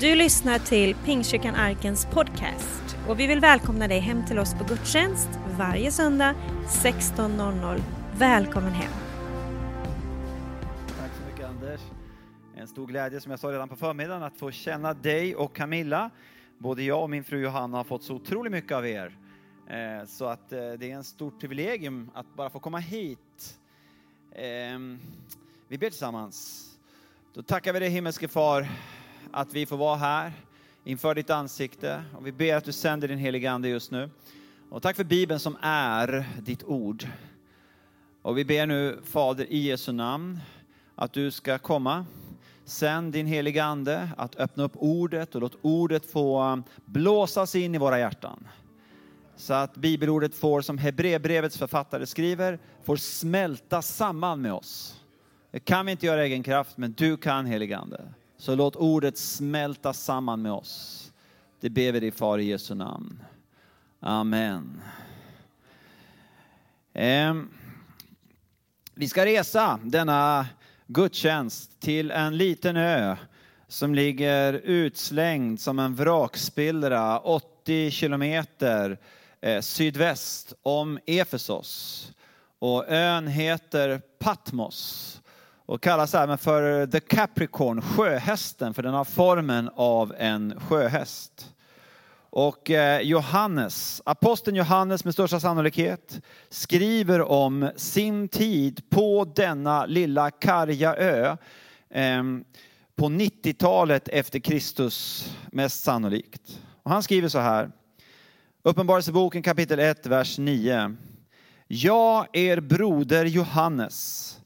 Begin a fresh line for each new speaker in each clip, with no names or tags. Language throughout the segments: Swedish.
Du lyssnar till Pingstkyrkan Arkens podcast och vi vill välkomna dig hem till oss på gudstjänst varje söndag 16.00. Välkommen hem!
Tack så mycket Anders. En stor glädje som jag sa redan på förmiddagen att få känna dig och Camilla. Både jag och min fru Johanna har fått så otroligt mycket av er. Eh, så att eh, det är en stort privilegium att bara få komma hit. Ehm, vi ber tillsammans. Då tackar vi dig himmelske far att vi får vara här inför ditt ansikte och vi ber att du sänder din heliga Ande just nu. Och tack för Bibeln som är ditt ord. Och vi ber nu Fader i Jesu namn att du ska komma. Sänd din heliga Ande att öppna upp ordet och låt ordet få um, blåsas in i våra hjärtan. Så att bibelordet får, som Hebreerbrevets författare skriver, får smälta samman med oss. Det kan vi inte göra i egen kraft, men du kan heligande. Ande. Så låt ordet smälta samman med oss. Det ber vi dig far i Jesu namn. Amen. Eh, vi ska resa denna gudstjänst till en liten ö som ligger utslängd som en vrakspillra 80 kilometer eh, sydväst om Efesos. Och ön heter Patmos och kallas även för The Capricorn, sjöhästen, för den har formen av en sjöhäst. Och eh, Johannes, aposteln Johannes med största sannolikhet, skriver om sin tid på denna lilla karga ö eh, på 90-talet efter Kristus, mest sannolikt. Och han skriver så här, Uppenbarelseboken kapitel 1, vers 9. Jag, er broder Johannes,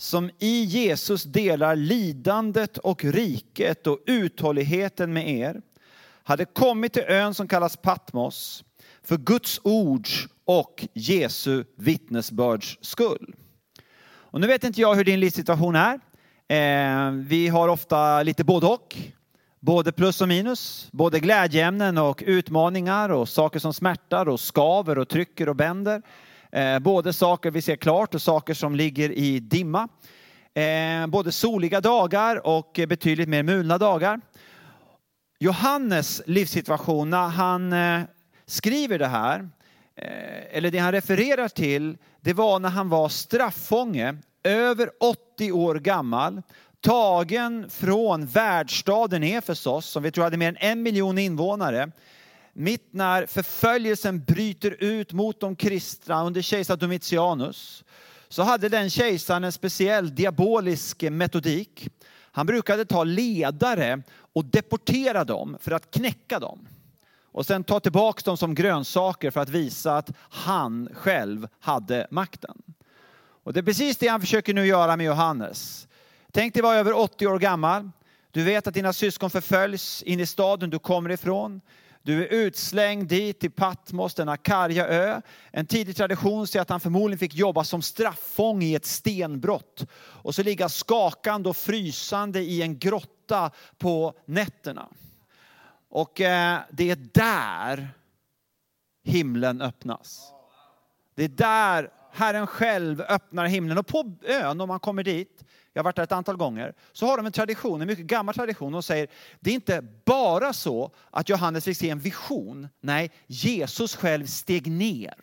som i Jesus delar lidandet och riket och uthålligheten med er, hade kommit till ön som kallas Patmos för Guds ords och Jesu vittnesbörds skull. Och nu vet inte jag hur din livssituation är. Eh, vi har ofta lite både och. Både plus och minus, både glädjeämnen och utmaningar och saker som smärtar och skaver och trycker och bänder. Eh, både saker vi ser klart och saker som ligger i dimma. Eh, både soliga dagar och betydligt mer mulna dagar. Johannes livssituation när han eh, skriver det här, eller det han refererar till, det var när han var straffånge, över 80 år gammal, tagen från världsstaden Efesos, som vi tror hade mer än en miljon invånare, mitt när förföljelsen bryter ut mot de kristna under kejsar Domitianus så hade den kejsaren en speciell diabolisk metodik. Han brukade ta ledare och deportera dem för att knäcka dem. Och sen ta tillbaka dem som grönsaker för att visa att han själv hade makten. Och det är precis det han försöker nu göra med Johannes. Tänk dig vara över 80 år gammal. Du vet att dina syskon förföljs in i staden du kommer ifrån. Du är utslängd dit till Patmos, denna karga ö. En tidig tradition säger att han förmodligen fick jobba som straffång i ett stenbrott. Och så ligga skakande och frysande i en grotta på nätterna. Och eh, det är där himlen öppnas. Det är där Herren själv öppnar himlen. Och på ön, om man kommer dit, jag har varit där ett antal gånger, så har de en tradition, en mycket gammal tradition. De säger, det är inte bara så att Johannes fick se en vision. Nej, Jesus själv steg ner.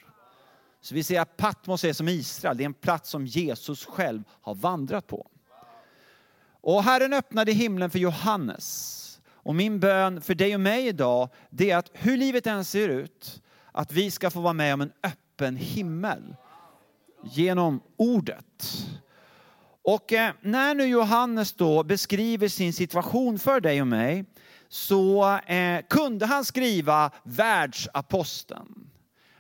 Så vi ser att Patmos är som Israel, det är en plats som Jesus själv har vandrat på. Och Herren öppnade himlen för Johannes. Och min bön för dig och mig idag, det är att hur livet än ser ut, att vi ska få vara med om en öppen himmel genom ordet. Och eh, när nu Johannes då beskriver sin situation för dig och mig så eh, kunde han skriva världsaposteln.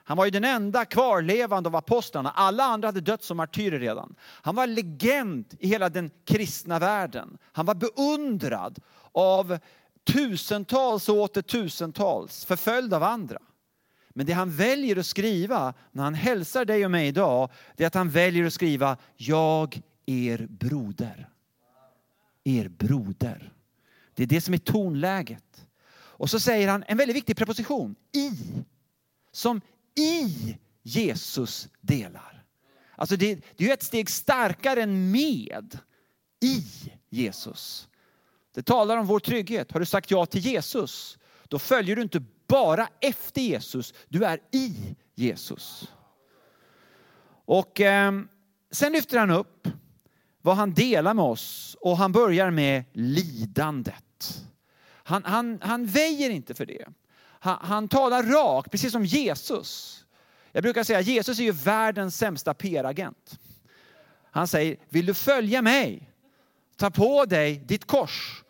Han var ju den enda kvarlevande av apostlarna. Alla andra hade dött som martyrer redan. Han var legend i hela den kristna världen. Han var beundrad av tusentals och åter tusentals, förföljd av andra. Men det han väljer att skriva när han hälsar dig och mig idag, det är att han väljer att skriva Jag er broder. Er broder. Det är det som är tonläget. Och så säger han en väldigt viktig preposition, i. Som i Jesus delar. Alltså det, det är ett steg starkare än med. I Jesus. Det talar om vår trygghet. Har du sagt ja till Jesus, då följer du inte bara efter Jesus, du är i Jesus. Och eh, sen lyfter han upp vad han delar med oss och han börjar med lidandet. Han, han, han väjer inte för det. Han, han talar rakt, precis som Jesus. Jag brukar säga att Jesus är ju världens sämsta PR-agent. Han säger, vill du följa mig? Ta på dig ditt kors.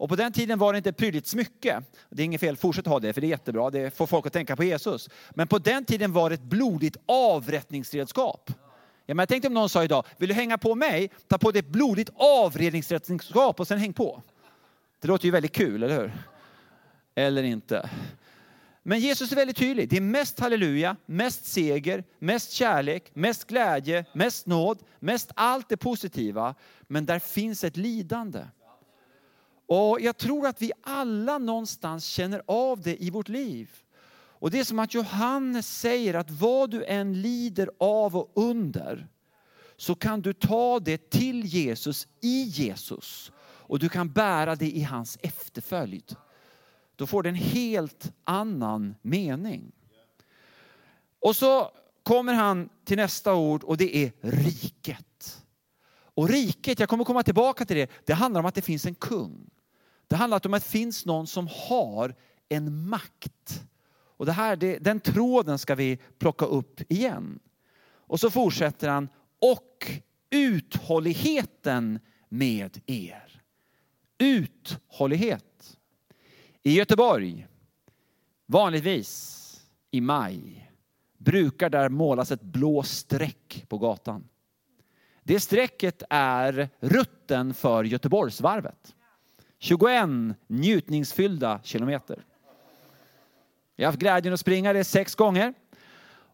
Och på den tiden var det inte ett prydligt smycke. Det är inget fel, fortsätt ha det för det är jättebra, det får folk att tänka på Jesus. Men på den tiden var det ett blodigt avrättningsredskap. Ja, men jag tänkte om någon sa idag, vill du hänga på mig? Ta på dig ett blodigt avredningsredskap och sen häng på. Det låter ju väldigt kul, eller hur? Eller inte. Men Jesus är väldigt tydlig. Det är mest halleluja, mest seger, mest kärlek, mest glädje, mest nåd, mest allt det positiva. Men där finns ett lidande. Och jag tror att vi alla någonstans känner av det i vårt liv. Och det är som att Johannes säger att vad du än lider av och under så kan du ta det till Jesus i Jesus och du kan bära det i hans efterföljd. Då får det en helt annan mening. Och så kommer han till nästa ord och det är riket. Och riket, jag kommer komma tillbaka till det, det handlar om att det finns en kung. Det handlar om att det finns någon som har en makt. Och det här, det, den tråden ska vi plocka upp igen. Och så fortsätter han, och uthålligheten med er. Uthållighet. I Göteborg, vanligtvis i maj, brukar där målas ett blå streck på gatan. Det strecket är rutten för Göteborgsvarvet. 21 njutningsfyllda kilometer. Jag har haft glädjen att springa det sex gånger.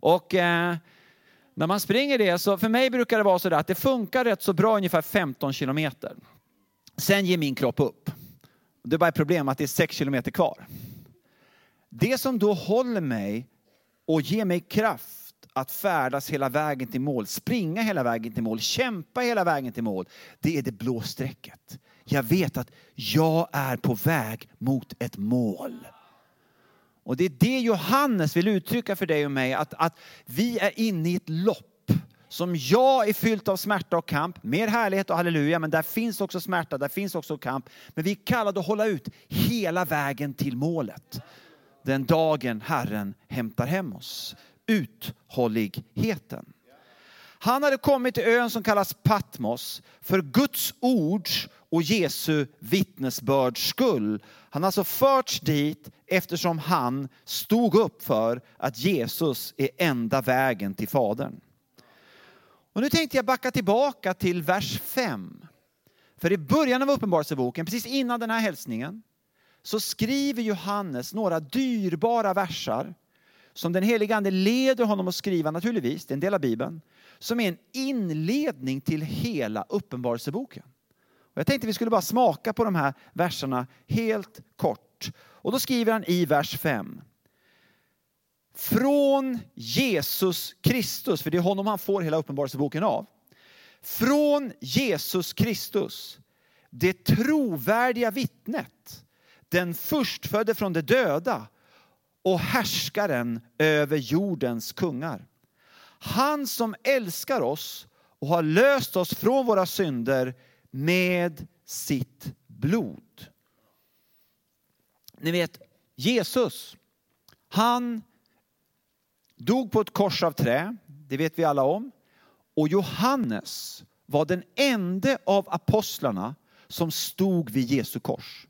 Och eh, när man springer det så, för mig brukar det vara så att det funkar rätt så bra ungefär 15 kilometer. Sen ger min kropp upp. Det är bara ett problem att det är 6 kilometer kvar. Det som då håller mig och ger mig kraft att färdas hela vägen till mål, springa hela vägen till mål, kämpa hela vägen till mål, det är det blå strecket. Jag vet att jag är på väg mot ett mål. Och det är det Johannes vill uttrycka för dig och mig, att, att vi är inne i ett lopp som jag är fyllt av smärta och kamp, mer härlighet och halleluja, men där finns också smärta, där finns också kamp. Men vi är kallade att hålla ut hela vägen till målet. Den dagen Herren hämtar hem oss. Uthålligheten. Han hade kommit till ön som kallas Patmos för Guds ords och Jesu vittnesbörds skull. Han har alltså förts dit eftersom han stod upp för att Jesus är enda vägen till Fadern. Och nu tänkte jag backa tillbaka till vers 5. För i början av Uppenbarelseboken, precis innan den här hälsningen, så skriver Johannes några dyrbara versar som den helige Ande leder honom att skriva, naturligtvis, det är en del av Bibeln, som är en inledning till hela Uppenbarelseboken. Och jag tänkte vi skulle bara smaka på de här verserna helt kort. Och då skriver han i vers 5. Från Jesus Kristus, för det är honom han får hela Uppenbarelseboken av. Från Jesus Kristus, det trovärdiga vittnet, den förstfödde från de döda och härskaren över jordens kungar. Han som älskar oss och har löst oss från våra synder med sitt blod. Ni vet, Jesus, han dog på ett kors av trä, det vet vi alla om. Och Johannes var den enda av apostlarna som stod vid Jesu kors.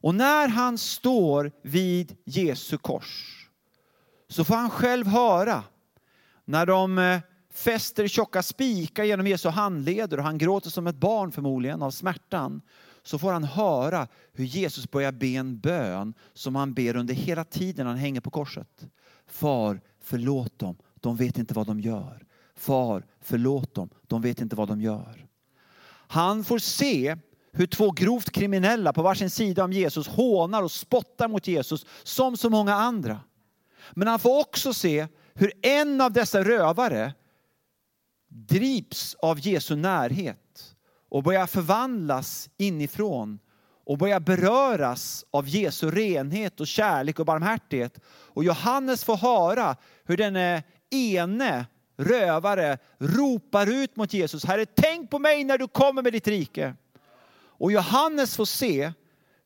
Och när han står vid Jesu kors så får han själv höra när de eh, fäster tjocka spikar genom Jesu handleder och han gråter som ett barn förmodligen av smärtan så får han höra hur Jesus börjar be en bön som han ber under hela tiden han hänger på korset. Far, förlåt dem, de vet inte vad de gör. Far, förlåt dem, de vet inte vad de gör. Han får se hur två grovt kriminella på varsin sida om Jesus hånar och spottar mot Jesus som så många andra. Men han får också se hur en av dessa rövare drips av Jesu närhet och börjar förvandlas inifrån och börjar beröras av Jesu renhet och kärlek och barmhärtighet. Och Johannes får höra hur denne ene rövare ropar ut mot Jesus, Herre tänk på mig när du kommer med ditt rike. Och Johannes får se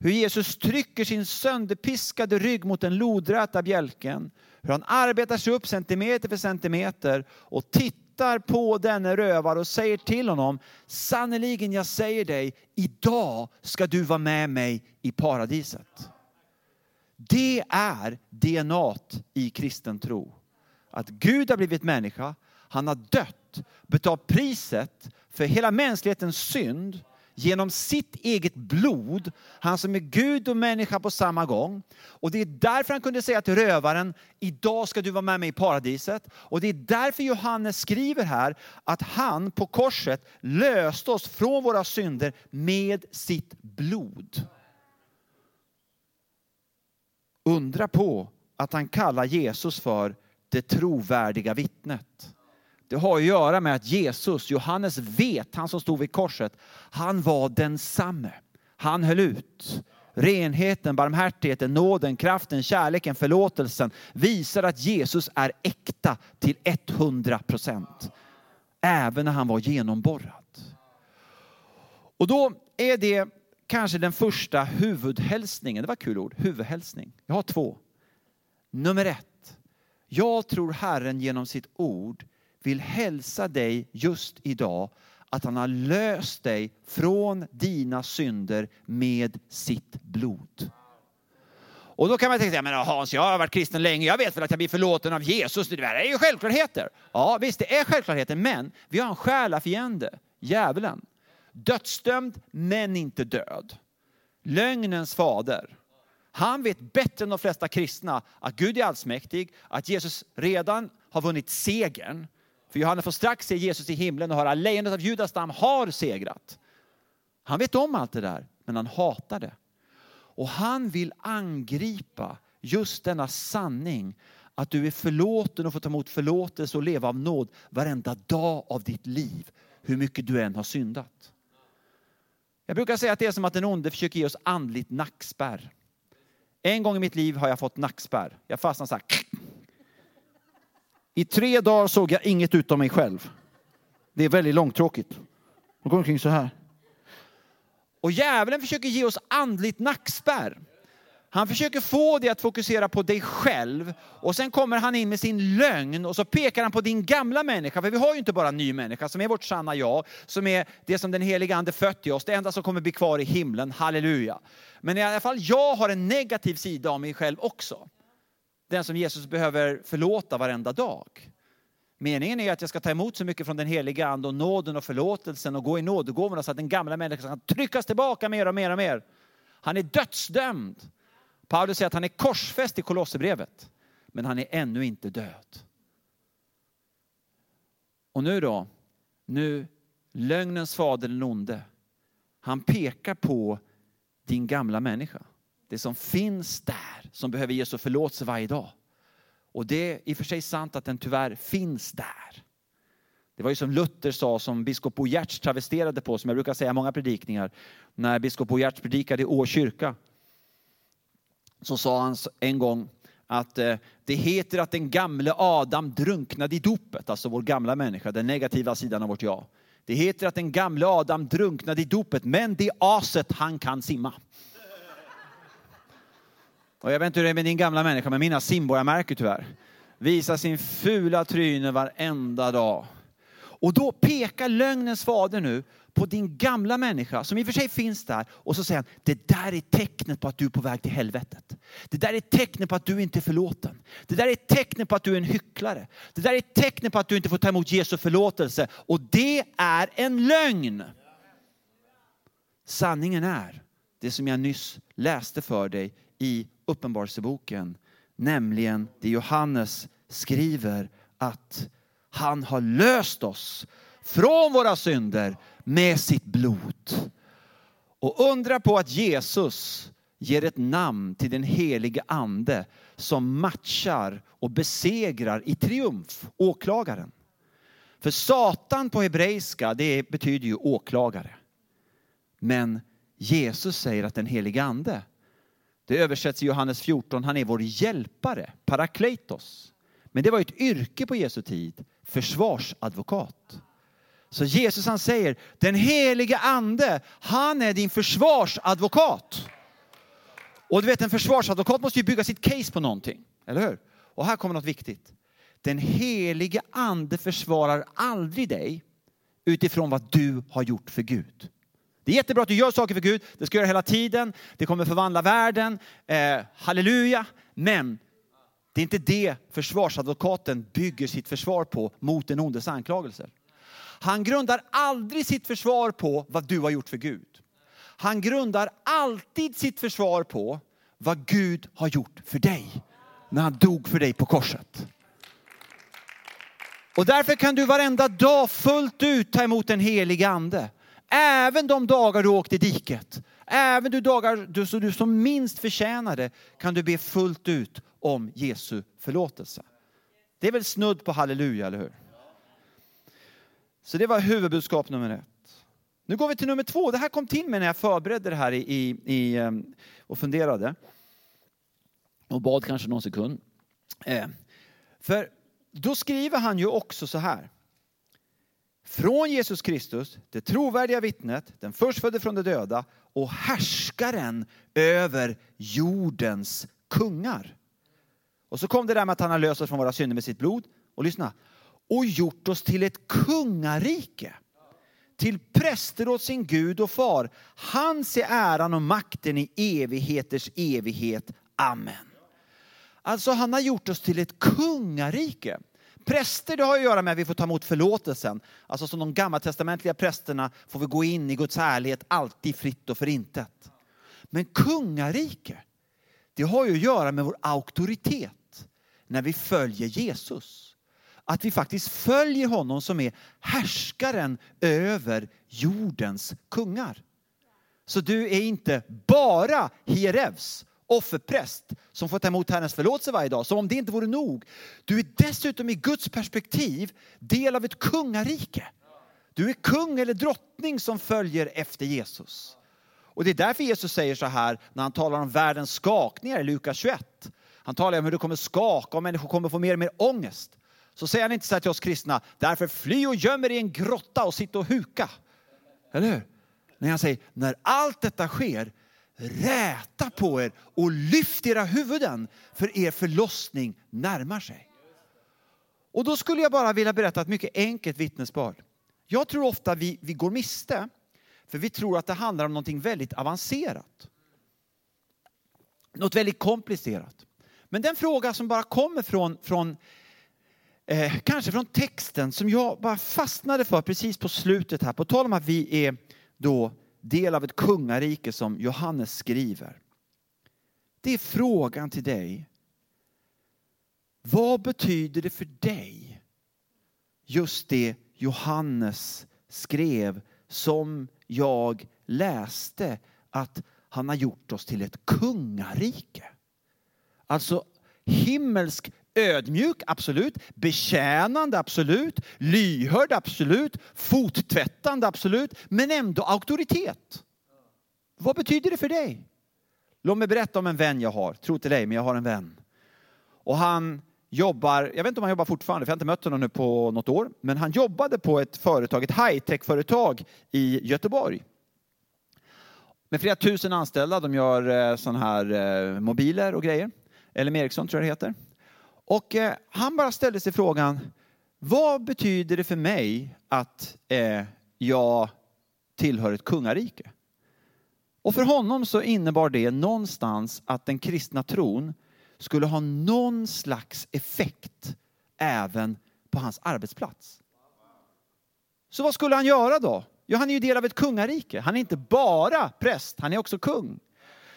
hur Jesus trycker sin sönderpiskade rygg mot den lodräta bjälken, hur han arbetar sig upp centimeter för centimeter och tittar på denne rövare och säger till honom, sannerligen jag säger dig, idag ska du vara med mig i paradiset. Det är DNA i kristen tro. Att Gud har blivit människa, han har dött, betalt priset för hela mänsklighetens synd genom sitt eget blod. Han som är Gud och människa på samma gång. Och det är därför han kunde säga till rövaren, idag ska du vara med mig i paradiset. Och det är därför Johannes skriver här att han på korset löste oss från våra synder med sitt blod. Undra på att han kallar Jesus för det trovärdiga vittnet. Det har att göra med att Jesus, Johannes vet, han som stod vid korset, han var densamme. Han höll ut. Renheten, barmhärtigheten, nåden, kraften, kärleken, förlåtelsen visar att Jesus är äkta till 100 procent. Även när han var genomborrad. Och då är det kanske den första huvudhälsningen. Det var ett kul ord, huvudhälsning. Jag har två. Nummer ett. Jag tror Herren genom sitt ord vill hälsa dig just idag att han har löst dig från dina synder med sitt blod. Och då kan man tänka, men Hans, jag har varit kristen länge, jag vet väl att jag blir förlåten av Jesus. Det är ju självklarheter. Ja, visst, det är självklarheter, men vi har en själafiende, djävulen. Dödsdömd, men inte död. Lögnens fader. Han vet bättre än de flesta kristna att Gud är allsmäktig, att Jesus redan har vunnit segern. För Johannes får strax se Jesus i himlen och höra lejonet av Judas stam har segrat. Han vet om allt det där, men han hatar det. Och han vill angripa just denna sanning att du är förlåten och får ta emot förlåtelse och leva av nåd varenda dag av ditt liv, hur mycket du än har syndat. Jag brukar säga att det är som att den onde försöker ge oss andligt nackspärr. En gång i mitt liv har jag fått nackspärr. Jag fastnar så här. I tre dagar såg jag inget utom mig själv. Det är väldigt långtråkigt. Jag går omkring så här. Och djävulen försöker ge oss andligt nackspärr. Han försöker få dig att fokusera på dig själv och sen kommer han in med sin lögn och så pekar han på din gamla människa. För vi har ju inte bara en ny människa som är vårt sanna jag, som är det som den heliga ande fött i oss, det enda som kommer bli kvar i himlen, halleluja. Men i alla fall jag har en negativ sida av mig själv också. Den som Jesus behöver förlåta varenda dag. Meningen är att jag ska ta emot så mycket från den heliga ande och nåden och förlåtelsen och gå i nådegåvorna så att den gamla människan kan tryckas tillbaka mer och mer och mer. Han är dödsdömd. Paulus säger att han är korsfäst i Kolosserbrevet, men han är ännu inte död. Och nu då, nu lögnens fader den onde, han pekar på din gamla människa. Det som finns där, som behöver Jesu förlåtelse varje dag. Och det är i och för sig sant att den tyvärr finns där. Det var ju som Luther sa, som biskop Bo Giertz travesterade på, som jag brukar säga i många predikningar, när biskop Bo Giertz predikade i Å kyrka så sa han en gång att eh, det heter att den gamle Adam drunknade i dopet, alltså vår gamla människa, den negativa sidan av vårt jag. Det heter att den gamle Adam drunknade i dopet, men det aset han kan simma. Och jag vet inte hur det är med din gamla människa, men mina simborgarmärken tyvärr visar sin fula tryne varenda dag. Och då pekar lögnens fader nu på din gamla människa som i och för sig finns där och så säger han, det där är tecknet på att du är på väg till helvetet. Det där är tecknet på att du inte är förlåten. Det där är tecknet på att du är en hycklare. Det där är tecknet på att du inte får ta emot Jesu förlåtelse. Och det är en lögn. Sanningen är det som jag nyss läste för dig i Uppenbarelseboken, nämligen det Johannes skriver att han har löst oss från våra synder med sitt blod. Och undra på att Jesus ger ett namn till den helige ande som matchar och besegrar i triumf åklagaren. För Satan på hebreiska, det betyder ju åklagare. Men Jesus säger att den helige ande, det översätts i Johannes 14, han är vår hjälpare, parakletos. Men det var ett yrke på Jesu tid, försvarsadvokat. Så Jesus han säger, den helige ande, han är din försvarsadvokat. Och du vet en försvarsadvokat måste ju bygga sitt case på någonting, eller hur? Och här kommer något viktigt. Den helige ande försvarar aldrig dig utifrån vad du har gjort för Gud. Det är jättebra att du gör saker för Gud, det ska du göra hela tiden, det kommer förvandla världen, eh, halleluja. Men det är inte det försvarsadvokaten bygger sitt försvar på mot den ondes anklagelser. Han grundar aldrig sitt försvar på vad du har gjort för Gud. Han grundar alltid sitt försvar på vad Gud har gjort för dig när han dog för dig på korset. Och därför kan du varenda dag fullt ut ta emot den helige ande. Även de dagar du åkte i diket, även de dagar du, så du som minst förtjänar det, kan du be fullt ut om Jesu förlåtelse. Det är väl snudd på halleluja, eller hur? Så det var huvudbudskap nummer ett. Nu går vi till nummer två. Det här kom till mig när jag förberedde det här i, i, ehm, och funderade. Och bad kanske någon sekund. Eh, för då skriver han ju också så här. Från Jesus Kristus, det trovärdiga vittnet, den förstfödde från de döda och härskaren över jordens kungar. Och så kom det där med att han har löst oss från våra synder med sitt blod. Och lyssna. Och gjort oss till ett kungarike. Till präster åt sin Gud och far. Hans är äran och makten i evigheters evighet. Amen. Alltså han har gjort oss till ett kungarike. Präster det har att göra med att vi får ta emot förlåtelsen. Alltså som de gammaltestamentliga prästerna får vi gå in i Guds härlighet alltid fritt och förintet. Men kungarike, det har ju att göra med vår auktoritet när vi följer Jesus. Att vi faktiskt följer honom som är härskaren över jordens kungar. Så du är inte bara hierevs offerpräst som får ta emot Herrens förlåtelse varje dag. Som om det inte vore nog. Du är dessutom i Guds perspektiv del av ett kungarike. Du är kung eller drottning som följer efter Jesus. Och det är därför Jesus säger så här när han talar om världens skakningar i Lukas 21. Han talar om hur det kommer skaka och människor kommer få mer och mer ångest. Så säger han inte så här till oss kristna, därför fly och göm er i en grotta och sitt och huka. Eller hur? När han säger, när allt detta sker, räta på er och lyft era huvuden för er förlossning närmar sig. Och då skulle jag bara vilja berätta ett mycket enkelt vittnesbörd. Jag tror ofta vi, vi går miste för vi tror att det handlar om någonting väldigt avancerat. Något väldigt komplicerat. Men den fråga som bara kommer från, från eh, kanske från texten som jag bara fastnade för precis på slutet här, på tal om att vi är då del av ett kungarike som Johannes skriver. Det är frågan till dig. Vad betyder det för dig? Just det Johannes skrev som jag läste att han har gjort oss till ett kungarike. Alltså himmelsk Ödmjuk, absolut. Betjänande, absolut. Lyhörd, absolut. Fottvättande, absolut. Men ändå auktoritet. Vad betyder det för dig? Låt mig berätta om en vän jag har. Tro till dig, men jag har en vän. Och han jobbar, jag vet inte om han jobbar fortfarande, för jag har inte mött honom nu på något år. Men han jobbade på ett företag, ett high-tech-företag i Göteborg. Med flera tusen anställda. De gör eh, sådana här eh, mobiler och grejer. LM Ericsson tror jag det heter. Och eh, han bara ställde sig frågan, vad betyder det för mig att eh, jag tillhör ett kungarike? Och för honom så innebar det någonstans att den kristna tron skulle ha någon slags effekt även på hans arbetsplats. Så vad skulle han göra då? Jo, han är ju del av ett kungarike. Han är inte bara präst, han är också kung.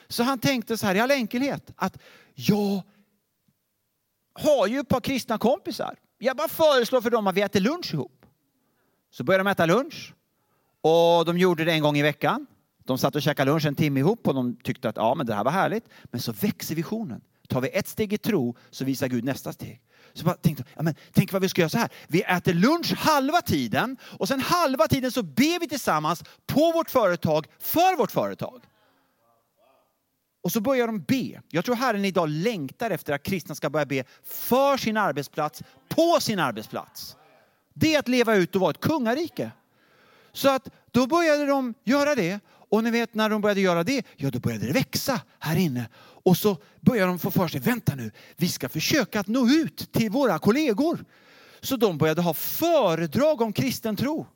Så han tänkte så här i all enkelhet att jag har ju ett par kristna kompisar. Jag bara föreslår för dem att vi äter lunch ihop. Så började de äta lunch. Och de gjorde det en gång i veckan. De satt och käkade lunch en timme ihop och de tyckte att ja, men det här var härligt. Men så växer visionen. Tar vi ett steg i tro så visar Gud nästa steg. Så bara tänkte, ja, men, tänk vad vi ska göra så här. Vi äter lunch halva tiden och sen halva tiden så ber vi tillsammans på vårt företag, för vårt företag. Och så börjar de be. Jag tror Herren idag längtar efter att kristna ska börja be för sin arbetsplats, på sin arbetsplats. Det är att leva ut och vara ett kungarike. Så att då började de göra det. Och ni vet när de började göra det, ja då började det växa här inne. Och så började de få för sig, vänta nu, vi ska försöka att nå ut till våra kollegor. Så de började ha föredrag om kristen tro.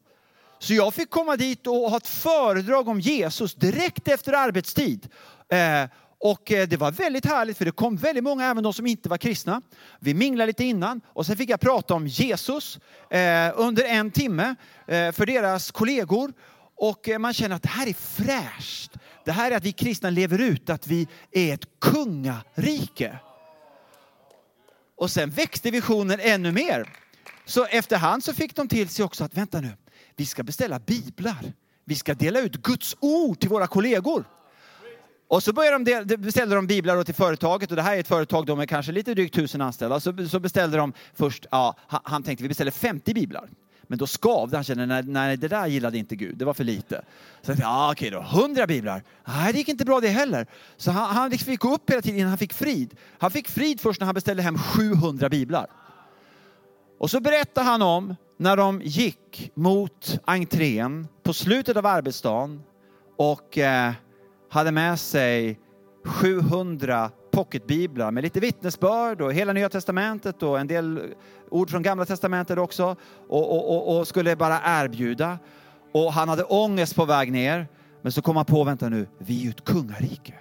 Så jag fick komma dit och ha ett föredrag om Jesus direkt efter arbetstid. Eh, och eh, det var väldigt härligt för det kom väldigt många, även de som inte var kristna. Vi minglade lite innan och sen fick jag prata om Jesus eh, under en timme eh, för deras kollegor. Och eh, man känner att det här är fräscht. Det här är att vi kristna lever ut att vi är ett kungarike. Och sen växte visionen ännu mer. Så efterhand så fick de till sig också att vänta nu, vi ska beställa biblar. Vi ska dela ut Guds ord till våra kollegor. Och så började de, beställde de biblar till företaget och det här är ett företag, de är kanske lite drygt tusen anställda. Så, så beställde de först, ja, han tänkte vi beställer 50 biblar. Men då skavde han, kände nej, nej det där gillade inte Gud, det var för lite. Så tänkte ja okej då, 100 biblar, nej det gick inte bra det heller. Så han, han liksom fick gå upp hela tiden innan han fick frid. Han fick frid först när han beställde hem 700 biblar. Och så berättade han om när de gick mot entrén på slutet av arbetsdagen och eh, hade med sig 700 pocketbiblar med lite vittnesbörd och hela Nya Testamentet och en del ord från Gamla Testamentet också och, och, och, och, skulle bara erbjuda. Och han hade ångest på väg ner. Men så kom han på, vänta nu, vi är ju ett kungarike.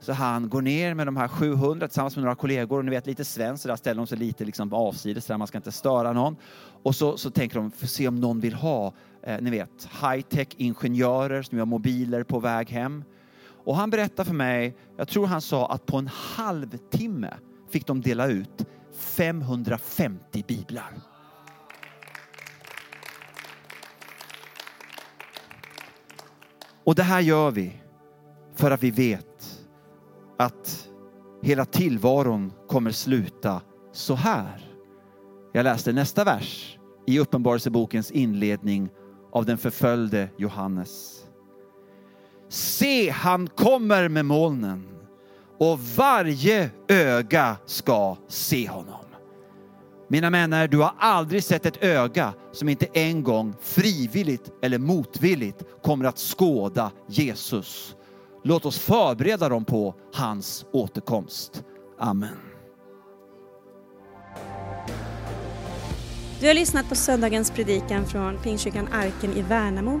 Så han går ner med de här 700 tillsammans med några kollegor och ni vet lite svenskt, så där ställer de sig lite liksom avsides, där man ska inte störa någon. Och så, så tänker de, för se om någon vill ha, eh, ni vet, high-tech ingenjörer som gör mobiler på väg hem. Och han berättade för mig, jag tror han sa att på en halvtimme fick de dela ut 550 biblar. Och det här gör vi för att vi vet att hela tillvaron kommer sluta så här. Jag läste nästa vers i Uppenbarelsebokens inledning av den förföljde Johannes. Se, han kommer med molnen och varje öga ska se honom. Mina vänner, du har aldrig sett ett öga som inte en gång frivilligt eller motvilligt kommer att skåda Jesus. Låt oss förbereda dem på hans återkomst. Amen.
Du har lyssnat på söndagens predikan från Pingstkyrkan Arken i Värnamo